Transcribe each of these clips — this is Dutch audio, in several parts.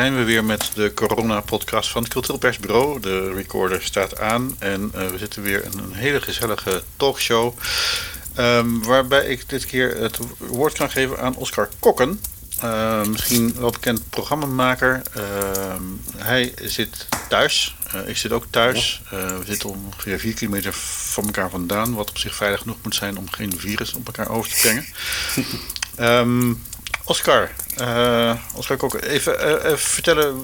zijn we weer met de corona-podcast van het Cultureel Persbureau. De recorder staat aan en uh, we zitten weer in een hele gezellige talkshow. Um, waarbij ik dit keer het woord kan geven aan Oscar Kokken. Uh, misschien wel bekend programmamaker. Uh, hij zit thuis. Uh, ik zit ook thuis. we zitten ongeveer 4 kilometer van elkaar vandaan. Wat op zich veilig genoeg moet zijn om geen virus op elkaar over te brengen. um, Oscar, uh, Oscar even, uh, even vertellen.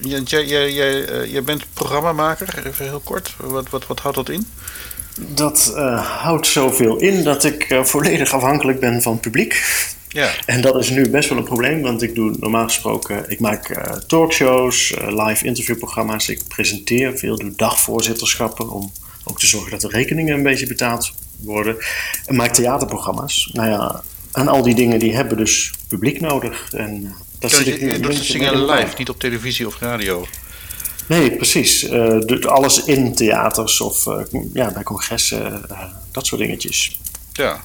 Jij, jij, jij, jij bent programmamaker, even heel kort. Wat, wat, wat houdt dat in? Dat houdt zoveel in dat ik volledig afhankelijk ben van het publiek. Ja. En dat is nu best wel een probleem, want ik doe normaal gesproken, ik maak talkshows, live interviewprogramma's, ik presenteer veel, doe dagvoorzitterschappen om ook te zorgen dat de rekeningen een beetje betaald worden. En maak theaterprogramma's. Nou ja, en al die dingen die hebben dus publiek nodig. En uh, dat zit ik je doet zingen live, niet op televisie of radio. Nee, precies. Uh, alles in theaters of uh, ja, bij congressen, dat soort dingetjes. Ja.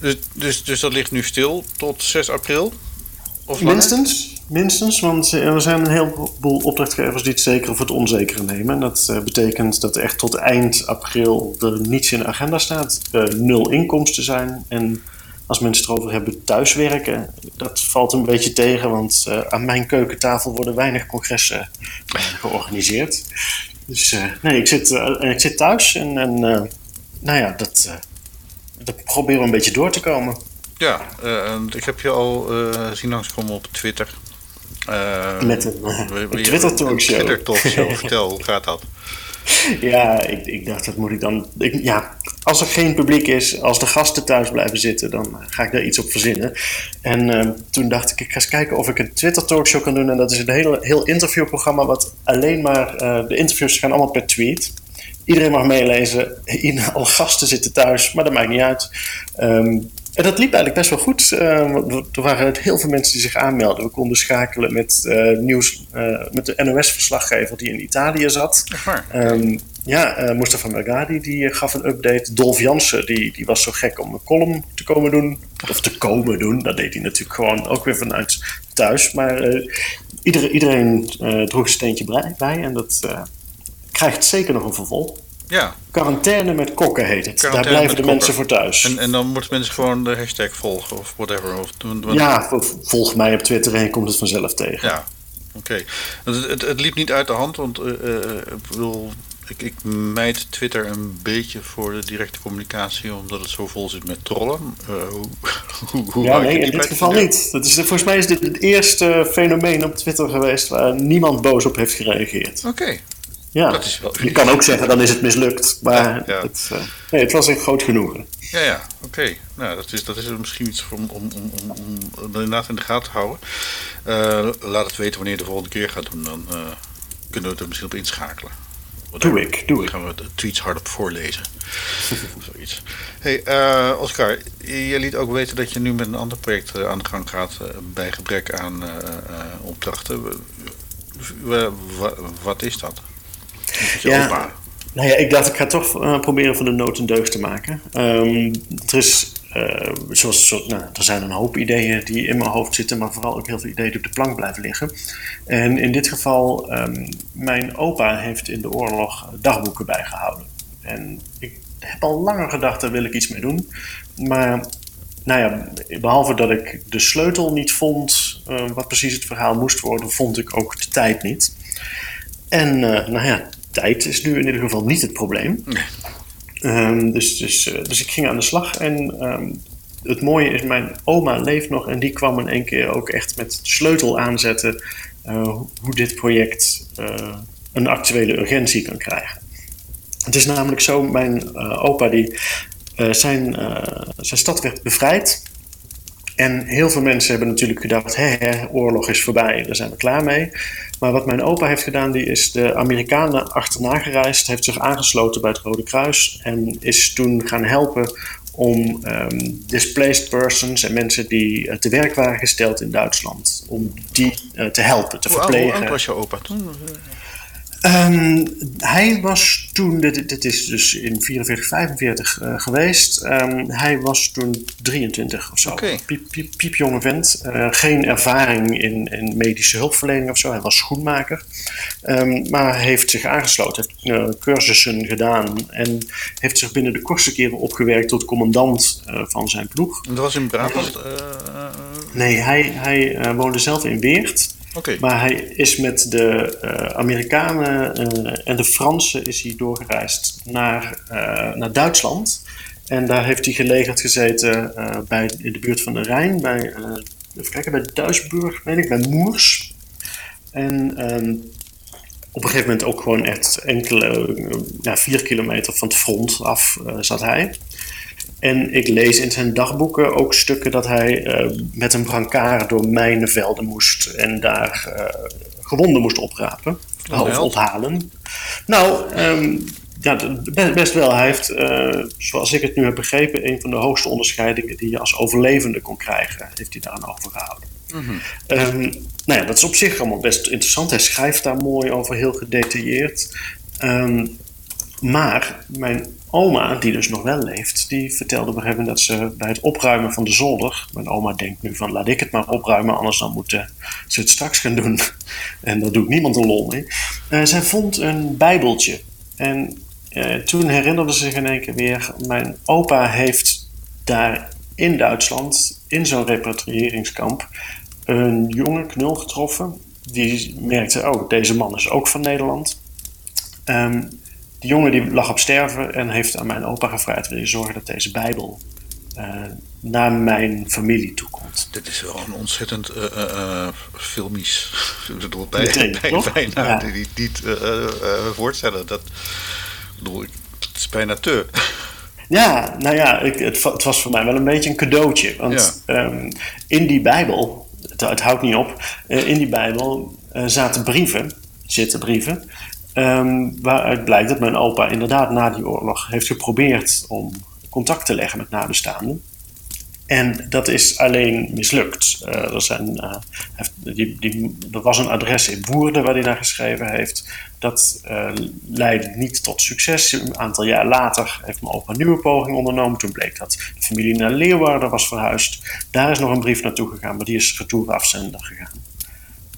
Dus, dus, dus dat ligt nu stil tot 6 april? Of minstens, minstens, want er zijn een heleboel opdrachtgevers die het zeker of het onzekere nemen. En dat betekent dat echt tot eind april er niets in de agenda staat, nul inkomsten zijn en als mensen het erover hebben thuiswerken, dat valt een beetje tegen, want uh, aan mijn keukentafel worden weinig congressen uh, georganiseerd. Dus uh, nee, ik zit, ik zit thuis en, en nou ja, dat, dat proberen we een beetje door te komen. Ja, ik heb je al zien langskomen op Twitter. Met een, een Twitter-talkshow. Twitter-talkshow, vertel, hoe gaat dat? Ja, ik, ik dacht, dat moet ik dan. Ja, als er geen publiek is, als de gasten thuis blijven zitten, dan eh, ga ik daar iets op verzinnen. En uh, toen dacht ik, ik ga eens kijken of ik een Twitter talkshow kan doen. En dat is een heel, heel interviewprogramma, wat alleen maar. Uh, de interviews gaan allemaal per tweet. Iedereen mag meelezen. Al gasten zitten thuis, maar dat maakt niet uit. Um, en dat liep eigenlijk best wel goed. Uh, er waren heel veel mensen die zich aanmelden. We konden schakelen met uh, nieuws, uh, met de NOS-verslaggever die in Italië zat. Um, ja, Mustafa Mergadi die gaf een update. Dolf Jansen die, die was zo gek om een column te komen doen. Of te komen doen. Dat deed hij natuurlijk gewoon ook weer vanuit thuis. Maar iedereen, iedereen droeg een steentje bij. En dat krijgt zeker nog een vervolg. Ja. Quarantaine met kokken heet het. Daar blijven de mensen voor thuis. En, en dan moeten mensen gewoon de hashtag volgen of whatever. Of, ja, volg mij op Twitter en je komt het vanzelf tegen. Ja, oké. Het, het, het, liep niet uit de hand, want uh, ik bedoel, ik, ik mijd Twitter een beetje voor de directe communicatie, omdat het zo vol zit met trollen. Uh, hoe, hoe, hoe ja, nee, in dit geval niet. Dat is, volgens mij is dit het eerste fenomeen op Twitter geweest waar niemand boos op heeft gereageerd. Oké. Ja, dat is wel je kan ook zeggen dan is het mislukt, maar ja, Het, uh, nee, het was een groot genoegen. Ja, ja, oké. Nou, dat is, dat is misschien iets om, om, om, om, om inderdaad in de gaten te houden. Uh, laat het weten wanneer je de volgende keer gaat doen, dan uh, kunnen we het er misschien op inschakelen. Doe ik, doe ik. Dan gaan we de tweets hardop voorlezen. Zoiets. Hey, uh, Oscar, je liet ook weten dat je nu met een ander project aan de gang gaat bij gebrek aan opdrachten. Wat is dat? Ja, nou ja, ik dacht ik ga toch uh, proberen van de nood een deugd te maken. Um, er is, uh, zoals, zo, nou, er zijn een hoop ideeën die in mijn hoofd zitten, maar vooral ook heel veel ideeën die op de plank blijven liggen. En in dit geval, um, mijn opa heeft in de oorlog dagboeken bijgehouden. En ik heb al langer gedacht, daar wil ik iets mee doen. Maar nou ja, behalve dat ik de sleutel niet vond, uh, wat precies het verhaal moest worden, vond ik ook de tijd niet. En nou ja, tijd is nu in ieder geval niet het probleem. Um, dus, dus, uh, dus ik ging aan de slag en um, het mooie is, mijn oma leeft nog en die kwam in één keer ook echt met de sleutel aanzetten uh, hoe dit project uh, een actuele urgentie kan krijgen. Het is namelijk zo, mijn opa die zijn, zijn stad werd bevrijd en heel veel mensen hebben natuurlijk gedacht, hé, oorlog is voorbij, daar zijn we klaar mee. Maar wat mijn opa heeft gedaan, die is de Amerikanen achterna gereisd, heeft zich aangesloten bij het Rode Kruis en is toen gaan helpen om um, displaced persons en mensen die uh, te werk waren gesteld in Duitsland, om die uh, te helpen, te hoe verplegen. Hoe oud was je opa toen? Um, hij was toen, dit, dit, is dus in 44, 45 uh, geweest. Um, hij was toen 23 of zo. Okay. Piep, piep, piepjonge vent. Uh, geen ervaring in, in, medische hulpverlening of zo. Hij was schoenmaker. Um, maar heeft zich aangesloten, heeft uh, cursussen gedaan. En heeft zich binnen de kortste keren opgewerkt tot commandant van zijn ploeg. Dat was in Brabant? nee, hij, hij woonde zelf in Weert. Maar hij is met de uh, Amerikanen uh, en de Fransen is hij doorgereisd naar, uh, naar Duitsland. En daar heeft hij gelegerd gezeten bij, in de buurt van de Rijn, bij, even kijken, bij Duisburg, weet ik, bij Moers. En um, op een gegeven moment ook gewoon echt enkele, ja, vier kilometer van het front af zat hij. En ik lees in zijn dagboeken ook stukken dat hij uh, met een brancard door mijnenvelden moest en daar uh, gewonden moest oprapen Oh, of ophalen. Nou, um, ja, best wel. Hij heeft, uh, zoals ik het nu heb begrepen, een van de hoogste onderscheidingen die je als overlevende kon krijgen, heeft hij daaraan overgehouden. Mm -hmm. um, nou ja, dat is op zich allemaal best interessant. Hij schrijft daar mooi over, heel gedetailleerd. Um, maar mijn oma, die dus nog wel leeft, die vertelde op dat ze bij het opruimen van de zolder. Mijn oma denkt nu van laat ik het maar opruimen, anders dan moeten ze het straks gaan doen. En daar doet niemand een lol mee. Uh, zij vond een bijbeltje. En uh, toen herinnerde ze zich in één keer weer, mijn opa heeft daar in Duitsland, in zo'n repatriëringskamp, een jonge knul getroffen. Die merkte, oh, deze man is ook van Nederland. Um, die jongen die lag op sterven en heeft aan mijn opa gevraagd: wil je zorgen dat deze Bijbel uh, naar mijn familie toe komt? Dit is wel een ontzettend uh, uh, filmisch. Ik bedoel, bij, Meteen, bij, toch? bijna Ja. die, die, die uh, voorstellen. Dat, bedoel, het is bijna te. Ja, nou ja, ik, het, het was voor mij wel een beetje een cadeautje. Want ehm, in die Bijbel, het, het houdt niet op, eh, in die Bijbel eh, zaten brieven, zitten brieven, ehm, waaruit blijkt dat mijn opa inderdaad na die oorlog heeft geprobeerd om contact te leggen met nabestaanden. En dat is alleen mislukt. Eh, er, zijn, eh, heeft- die, er was een adres in Woerden waar hij naar geschreven heeft. Dat eh, leidde niet tot succes. Een aantal jaar later heeft mijn opa een nieuwe poging ondernomen. Toen bleek dat de familie naar Leeuwarden was verhuisd. Daar is nog een brief naartoe gegaan, maar die is retour afzender gegaan.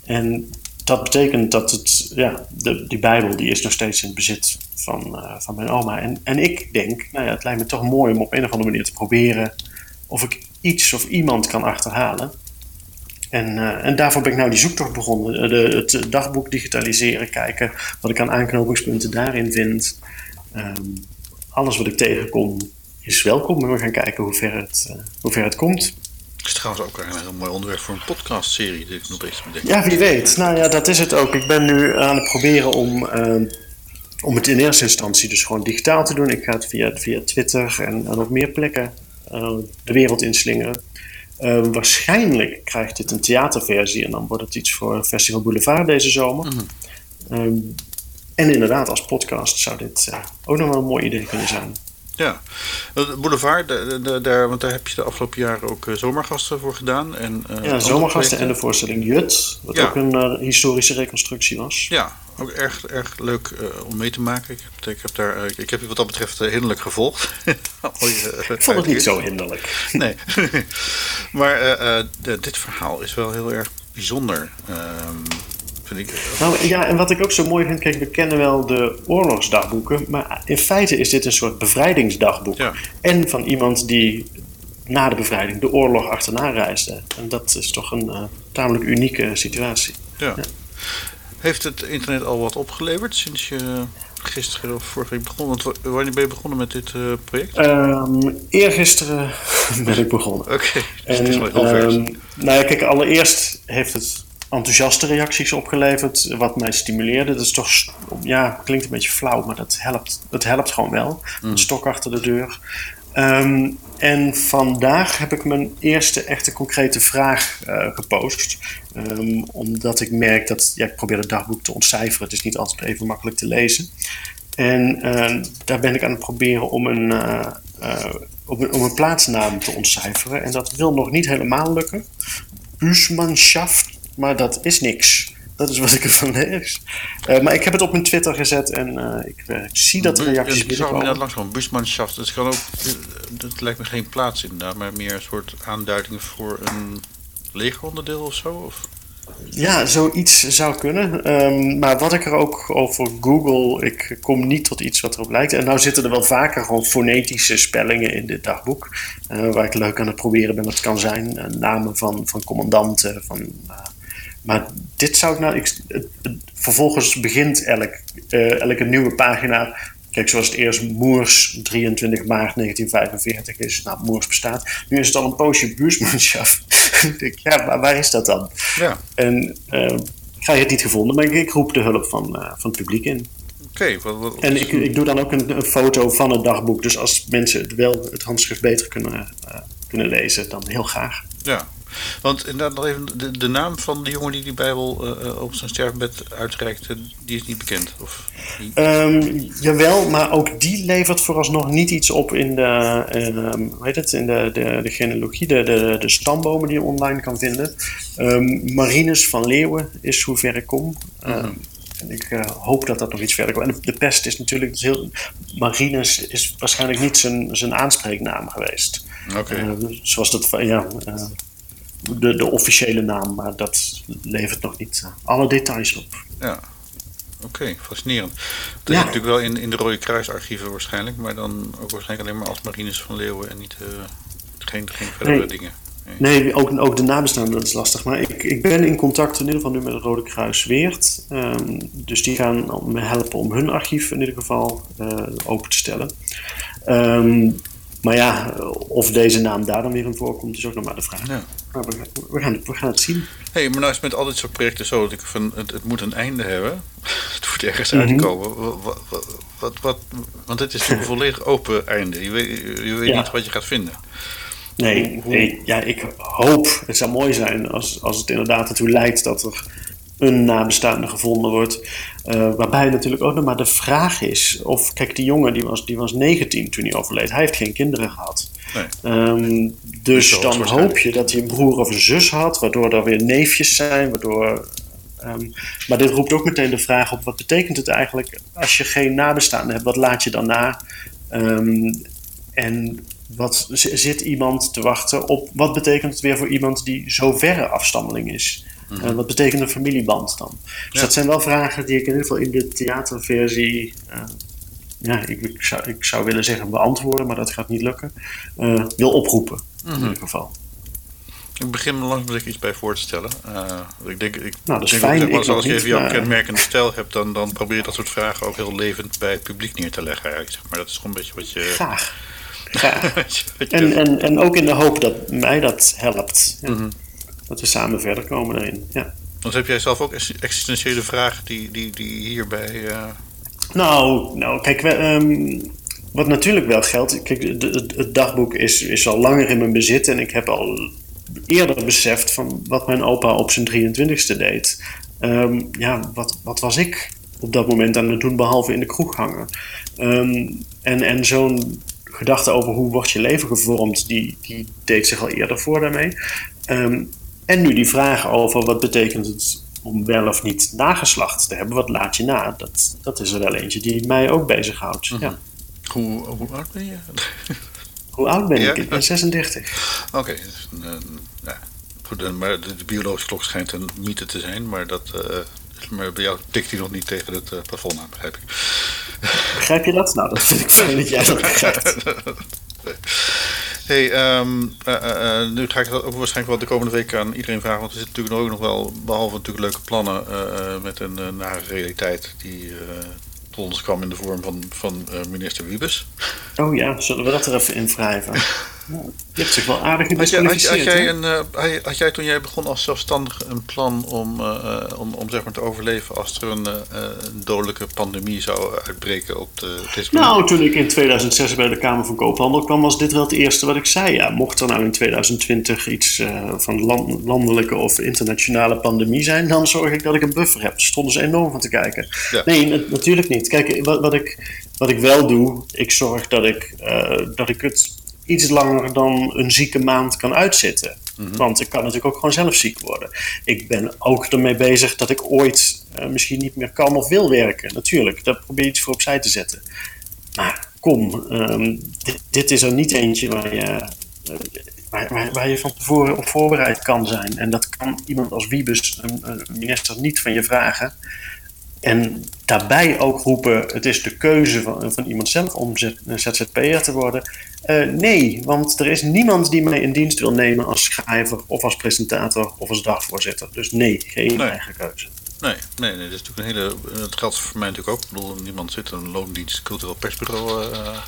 En dat betekent dat het, ja, de, die Bijbel die is nog steeds in het bezit van, eh, van mijn oma. En, en ik denk, nou ja, het lijkt me toch mooi om op een of andere manier te proberen of ik iets of iemand kan achterhalen. En, eh, en daarvoor ben ik nou die zoektocht begonnen. Eh, De, het dagboek digitaliseren, kijken wat ik aan aanknopingspunten daarin vind. Ehm, alles wat ik tegenkom is welkom. En we gaan kijken hoe ver het, hoe ver het komt. Het is trouwens ook een heel mooi onderwerp voor een podcastserie. Die ik nog bedenk. Ja, wie weet. Nou ja, dat is het ook. Ik ben nu aan het proberen om, ehm, om het in eerste instantie dus gewoon digitaal te doen. Ik ga het via, via Twitter en, en op meer plekken eh, de wereld inslingeren. Eh, waarschijnlijk krijgt dit een theaterversie en dan wordt het iets voor Festival Boulevard deze zomer. Ehm, en inderdaad, als podcast zou dit eh, ook nog wel een mooi idee kunnen zijn. Ja, de Boulevard, de, de, daar, want daar heb je de afgelopen jaren ook eh, zomergasten voor gedaan. En, eh, Ja, Zomergasten en de voorstelling Jut, wat Ja. ook een eh, historische reconstructie was. Ja, ook erg, erg leuk eh, om mee te maken. Ik heb, ik heb, daar, eh, ik heb je wat dat betreft eh, hinderlijk gevolgd. Al je, eh, Ik vond het niet zo hinderlijk. Nee. maar eh, eh, de- dit verhaal is wel heel erg bijzonder. ehm, vind ik. Nou ja, en wat ik ook zo mooi vind, kijk, we kennen wel de oorlogsdagboeken, maar in feite is dit een soort bevrijdingsdagboek. Ja. En van iemand die na de bevrijding de oorlog achterna reisde. En dat is toch een eh, tamelijk unieke situatie. Ja. Ja. Heeft het internet al wat opgeleverd sinds je gisteren of vorige week begon? Want wa- wanneer ben je begonnen met dit eh, project? Ehm eergisteren ben ik begonnen. Oké, dus het is wel heel En, vers. ehm, nou ja, kijk, allereerst heeft het enthousiaste reacties opgeleverd, wat mij stimuleerde. Dat is toch, ja, klinkt een beetje flauw, maar dat helpt, dat helpt gewoon wel. Een stok achter de deur. Ehm, en vandaag heb ik mijn eerste echte concrete vraag eh, gepost. Ehm, omdat ik merk dat, ja, ik probeer het dagboek te ontcijferen. Het is niet altijd even makkelijk te lezen. En eh, daar ben ik aan het proberen om een, eh, eh, om, een, om een plaatsnaam te ontcijferen. En dat wil nog niet helemaal lukken. Buusmanschaft, maar dat is niks. Dat is wat ik ervan lees. Uh, maar ik heb het op mijn Twitter gezet en uh, ik uh, zie dat er reacties binnenkomen. Ik zou inderdaad langskomen. Busmanschaft, het kan ook... Dat lijkt me geen plaats inderdaad, maar meer een soort aanduiding voor een legeronderdeel of zo? Of? Ja, zoiets zou kunnen. Um, maar wat ik er ook over Google, ik kom niet tot iets wat erop lijkt. En nou zitten er wel vaker gewoon fonetische spellingen in dit dagboek. Waar ik leuk aan het proberen ben wat het kan zijn. Namen van, van commandanten. Van, maar dit zou ik nou. Ik, het, het, vervolgens begint elk, elke nieuwe pagina Kijk, zoals het eerst Moers 23 maart 1945 is. Nou, Moers bestaat. Nu is het al een poosje buursmanschap. ja, maar waar is dat dan? Ja. En uh, ga je het niet gevonden, maar ik, roep de hulp van, uh, van het publiek in. Oké. Okay, en ik, ik doe dan ook een, een, foto van het dagboek. Dus als mensen het wel het handschrift beter kunnen, uh, kunnen lezen, dan heel graag. Ja, want inderdaad nog even, de, de naam van de jongen die die Bijbel uh, op zijn sterfbed uitreikte, die is niet bekend? Of um, jawel, maar ook die levert vooralsnog niet iets op in de, um, hoe heet het, in de, de, de genealogie, de, de, de stambomen die je online kan vinden. Um, Marinus van Leeuwen is zover ik kom. Mm En ik uh, hoop dat dat nog iets verder komt. En de, de pest is natuurlijk heel. Marinus is waarschijnlijk niet zijn, zijn aanspreeknaam geweest. Oké. Okay. Uh, zoals dat. Ja, uh, de, de officiële naam, maar dat levert nog niet uh, alle details op. Ja, oké, fascinerend. Dat ja. is natuurlijk wel in, in de Rode Kruisarchieven waarschijnlijk, maar dan ook waarschijnlijk alleen maar als Marines van Leeuwen en niet, uh, geen, geen verdere nee. dingen. Nee, nee ook, ook de nabestaanden, dat is lastig. Maar ik, ik ben in contact in ieder geval nu met het Rode Kruis Weert. Um, dus die gaan me helpen om hun archief in ieder geval uh, open te stellen. Um, maar ja, of deze naam daar dan weer in voorkomt, is ook nog maar de vraag. Ja. Maar we, we, gaan, we gaan het zien. hey, maar nou is met al dit soort projecten zo dat ik van het, het moet een einde hebben. het moet ergens mm -hmm. uitkomen. Wat, wat, wat, wat, want het is een volledig open einde. Je weet, je weet ja. niet wat je gaat vinden. Nee, nee, ja, ik hoop, het zou mooi zijn als, als het inderdaad ertoe leidt dat er een nabestaande gevonden wordt. Uh, waarbij natuurlijk ook nog maar de vraag is of, kijk, die jongen die was, die was 19 toen hij overleed. Hij heeft geen kinderen gehad. Nee. Um, dus dan hoop je dat hij een broer of een zus had, waardoor er weer neefjes zijn, waardoor. Um, maar dit roept ook meteen de vraag op: wat betekent het eigenlijk als je geen nabestaanden hebt? Wat laat je dan na? Um, en wat zit iemand te wachten op? Wat betekent het weer voor iemand die zo verre afstammeling is? Mm -hmm. wat betekent een familieband dan? Dus ja. dat zijn wel vragen die ik in ieder geval in de theaterversie. Uh, ja, ik, ik, zou, ik zou willen zeggen beantwoorden, maar dat gaat niet lukken. Uh, wil oproepen, mm -hmm. in mhm. ieder geval. Ik begin me langzaam iets bij voor te stellen. Uh, ik denk, ik nou, dat is denk fijn. Als, als je even jouw kenmerkende stijl hebt, dan, dan probeer je dat soort vragen ook heel levend bij het publiek neer te leggen. Eigenlijk. Maar dat is gewoon een beetje wat je. Graag. Graag. en, en, en ook in de hoop dat mij dat helpt. Ja. Mm -hmm dat we samen verder komen daarin. Ja. Want heb jij zelf ook existentiële vragen die, die, die hierbij. Uh... Nou, nou, kijk, we, um, wat natuurlijk wel geldt. Kijk, het, het dagboek is, is al langer in mijn bezit en ik heb al eerder beseft van wat mijn opa op zijn 23ste deed. Um, ja, wat, wat was ik op dat moment aan het doen, behalve in de kroeg hangen? Um, en en zo'n gedachte over hoe wordt je leven gevormd, die, die deed zich al eerder voor daarmee. Um, en nu die vraag over wat betekent het om wel of niet nageslacht te hebben, wat laat je na? Dat, dat is er wel eentje die mij ook bezighoudt. Mm -hmm. ja. hoe, hoe oud ben je? hoe oud ben ja? ik? Ik ben 36. Oké, okay, dus, ja, goed, maar de, de, biologische klok schijnt een mythe te zijn, maar, dat, uh, maar bij jou tikt hij nog niet tegen het uh, plafond aan, begrijp ik. Begrijp je dat? Nou, dat vind ik fijn dat jij dat begrijpt. Hey, um, uh, uh, nu ga ik dat ook waarschijnlijk wel de komende weken aan iedereen vragen. Want er zitten natuurlijk ook nog wel, behalve natuurlijk leuke plannen, uh, met een nare realiteit die tot ons kwam in de vorm van, van minister Wiebes. Oh ja, zullen we dat er even in wrijven? Je hebt zich wel aardig had jij, had, had, jij een, uh, had jij toen jij begon als zelfstandig een plan om, uh, om, om zeg maar te overleven als er een, uh, een dodelijke pandemie zou uitbreken op de deze Nou, toen ik in 2006 bij de Kamer van Koophandel kwam, was dit wel het eerste wat ik zei. Ja, mocht er nou in 2020 iets van land, landelijke of internationale pandemie zijn, dan zorg ik dat ik een buffer heb. Daar stonden ze enorm van te kijken. Ja. Nee, natuurlijk niet. Kijk, wat, wat, ik, wat ik wel doe, ik zorg dat ik, dat ik het iets langer dan een zieke maand kan uitzitten. Mhm. Want ik kan natuurlijk ook gewoon zelf ziek worden. Ik ben ook ermee bezig dat ik ooit uh, misschien niet meer kan of wil werken. Natuurlijk, daar probeer je iets voor opzij te zetten. Maar kom, um, dit, dit, is er niet eentje waar je, waar, waar, je van tevoren op voorbereid kan zijn. En dat kan iemand als Wiebes, een, een minister, niet van je vragen. En daarbij ook roepen: het is de keuze van, van iemand zelf om ZZP'er te worden. Uh, nee, want er is niemand die mij in dienst wil nemen als schrijver of als presentator of als dagvoorzitter. Dus nee, geen nee. eigen keuze. Nee, nee, nee, dat is natuurlijk een hele. Het geldt voor mij natuurlijk ook. Ik bedoel, niemand zit een loondienst, cultureel persbureau uh,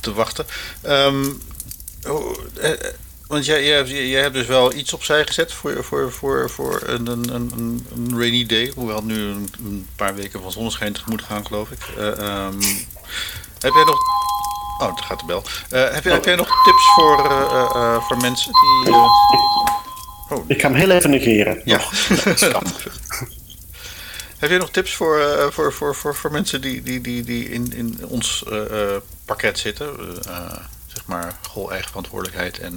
te wachten. Um, oh, want jij, jij, jij, hebt dus wel iets opzij gezet voor, voor, voor, voor een, een, een, een rainy day. Hoewel nu een, een, paar weken van zonneschijn tegemoet gaan, geloof ik. Uh, um, heb jij nog. Oh, daar gaat de bel. Uh, heb, jij, heb jij nog tips voor, uh, voor mensen die. Oh. Ik ga hem heel even negeren. Ja. heb jij nog tips voor, voor, voor, voor, voor mensen die, die, die, die in, in ons pakket zitten? Maar, goh, eigen verantwoordelijkheid en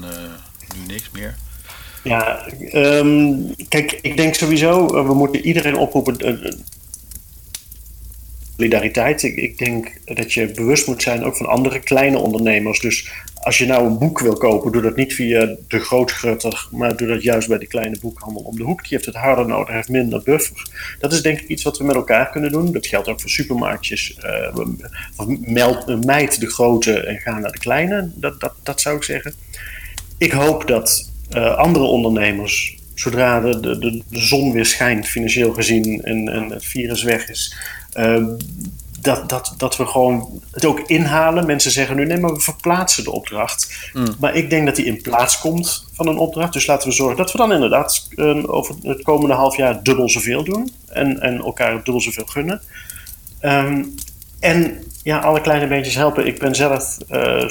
nu niks meer? Ja, um, kijk, ik denk sowieso, we moeten iedereen oproepen solidariteit. Ik, ik, denk dat je bewust moet zijn ook van andere kleine ondernemers. Dus als je nou een boek wil kopen, doe dat niet via de grootgrutter, maar doe dat juist bij de kleine boekhandel om de hoek. Die heeft het harder nodig, heeft minder buffer. Dat is denk ik iets wat we met elkaar kunnen doen. Dat geldt ook voor supermarktjes. Uh, meld, mijt de grote en ga naar de kleine. Dat, dat, dat zou ik zeggen. Ik hoop dat uh, andere ondernemers zodra de, de, de, zon weer schijnt, financieel gezien, en, en het virus weg is, dat, dat, dat we gewoon het ook inhalen. Mensen zeggen nu nee, maar we verplaatsen de opdracht. Mm. Maar ik denk dat die in plaats komt van een opdracht. Dus laten we zorgen dat we dan inderdaad uh, over het komende half jaar dubbel zoveel doen. En, en elkaar dubbel zoveel gunnen. Um, en ja, alle kleine beetjes helpen. Ik ben zelf uh,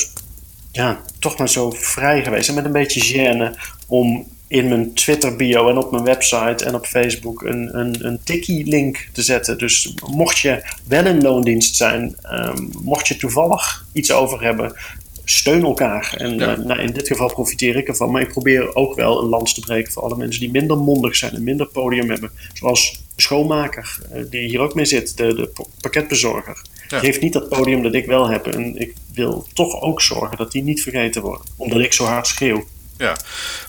ja, toch maar zo vrij geweest. En met een beetje gêne om in mijn Twitter bio en op mijn website en op Facebook een, een, een tikkie-link te zetten. Dus mocht je wel in loondienst zijn, um, mocht je toevallig iets over hebben, steun elkaar. En ja. uh, nou, in dit geval profiteer ik ervan. Maar ik probeer ook wel een lans te breken voor alle mensen die minder mondig zijn en minder podium hebben. Zoals de schoonmaker, uh, die hier ook mee zit, de, de pakketbezorger. Ja. Die heeft niet dat podium dat ik wel heb. En ik wil toch ook zorgen dat die niet vergeten worden. Omdat ik zo hard schreeuw. Ja.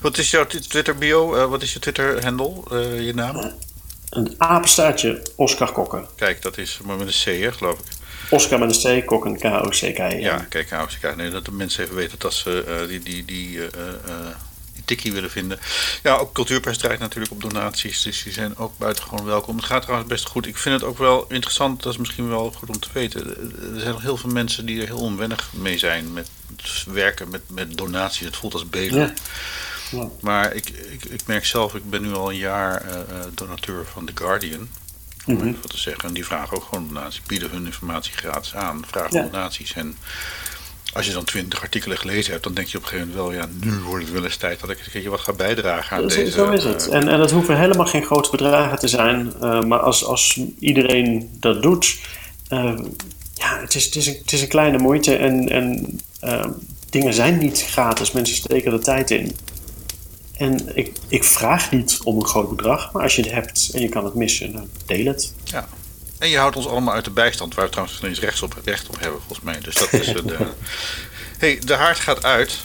Wat is jouw Twitter bio? Uh, wat is je Twitter handle? Uh, je naam? Een apenstaartje Oscar Kokken. Kijk, dat is maar met een C, hè, geloof ik. Oscar met een C, Kokken, K-O-C-K. Ja, ja kijk, K-O-C-K. Nee, dat de mensen even weten dat ze uh, die, die, die, die tikkie willen vinden. Ja, ook Cultuurpers draait natuurlijk op donaties, dus die zijn ook buitengewoon welkom. Het gaat trouwens best goed. Ik vind het ook wel interessant, dat is misschien wel goed om te weten. Er zijn nog heel veel mensen die er heel onwennig mee zijn met werken met, met donaties. Het voelt als bedelen. Ja. Ja. Maar ik, ik, ik merk zelf, ik ben nu al een jaar uh, donateur van The Guardian. Om mm -hmm. even wat te zeggen. En die vragen ook gewoon donaties. Bieden hun informatie gratis aan. Vragen ja. donaties. En als je dan twintig artikelen gelezen hebt, dan denk je op een gegeven moment wel, ja, nu wordt het wel eens tijd dat ik een keertje wat ga bijdragen aan zo, deze... Zo is het. en, en dat hoeven helemaal geen grote bedragen te zijn. Uh, maar als, als iedereen dat doet, uh, ja, het is, het, is een, het is een kleine moeite en, en uh, dingen zijn niet gratis. Mensen steken er tijd in. En ik, ik vraag niet om een groot bedrag, maar als je het hebt en je kan het missen, dan deel het. Ja. En je houdt ons allemaal uit de bijstand, waar we trouwens eens rechts op, recht op hebben, volgens mij. Dus dat is de. hey, de haard gaat uit.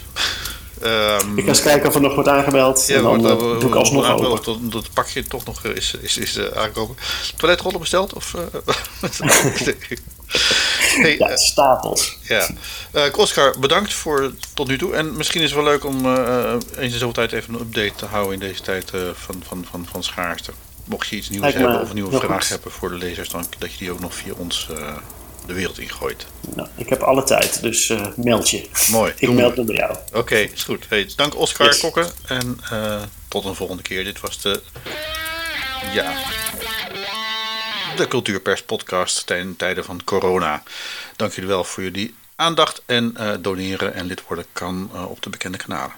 Um, ik ga eens kijken of er nog wordt aangebeld. Ja, en dan wordt, uh, doe ik alsnog aangebeld, dat, pakje toch nog is, is, is uh, aangekomen. Toiletrollen besteld? Of, uh, hey, ja, stapels. Ja. Oscar, bedankt voor tot nu toe. En misschien is het wel leuk om eens in zoveel tijd even een update te houden in deze tijd van, van, van, van schaarste. Mocht je iets nieuws hebben of een nieuwe vraag hebben voor de lezers, dan dat je die ook nog via ons de wereld ingooit. Nou, ik heb alle tijd, dus uh, meld je. Mooi. ik meld me bij jou. Oké, okay, is goed. Hey, dank Oscar yes. Kokken en uh, tot een volgende keer. Dit was de. Ja. De Cultuurpers podcast ten tijden van corona. Dank jullie wel voor jullie aandacht en doneren en lid worden kan op de bekende kanalen.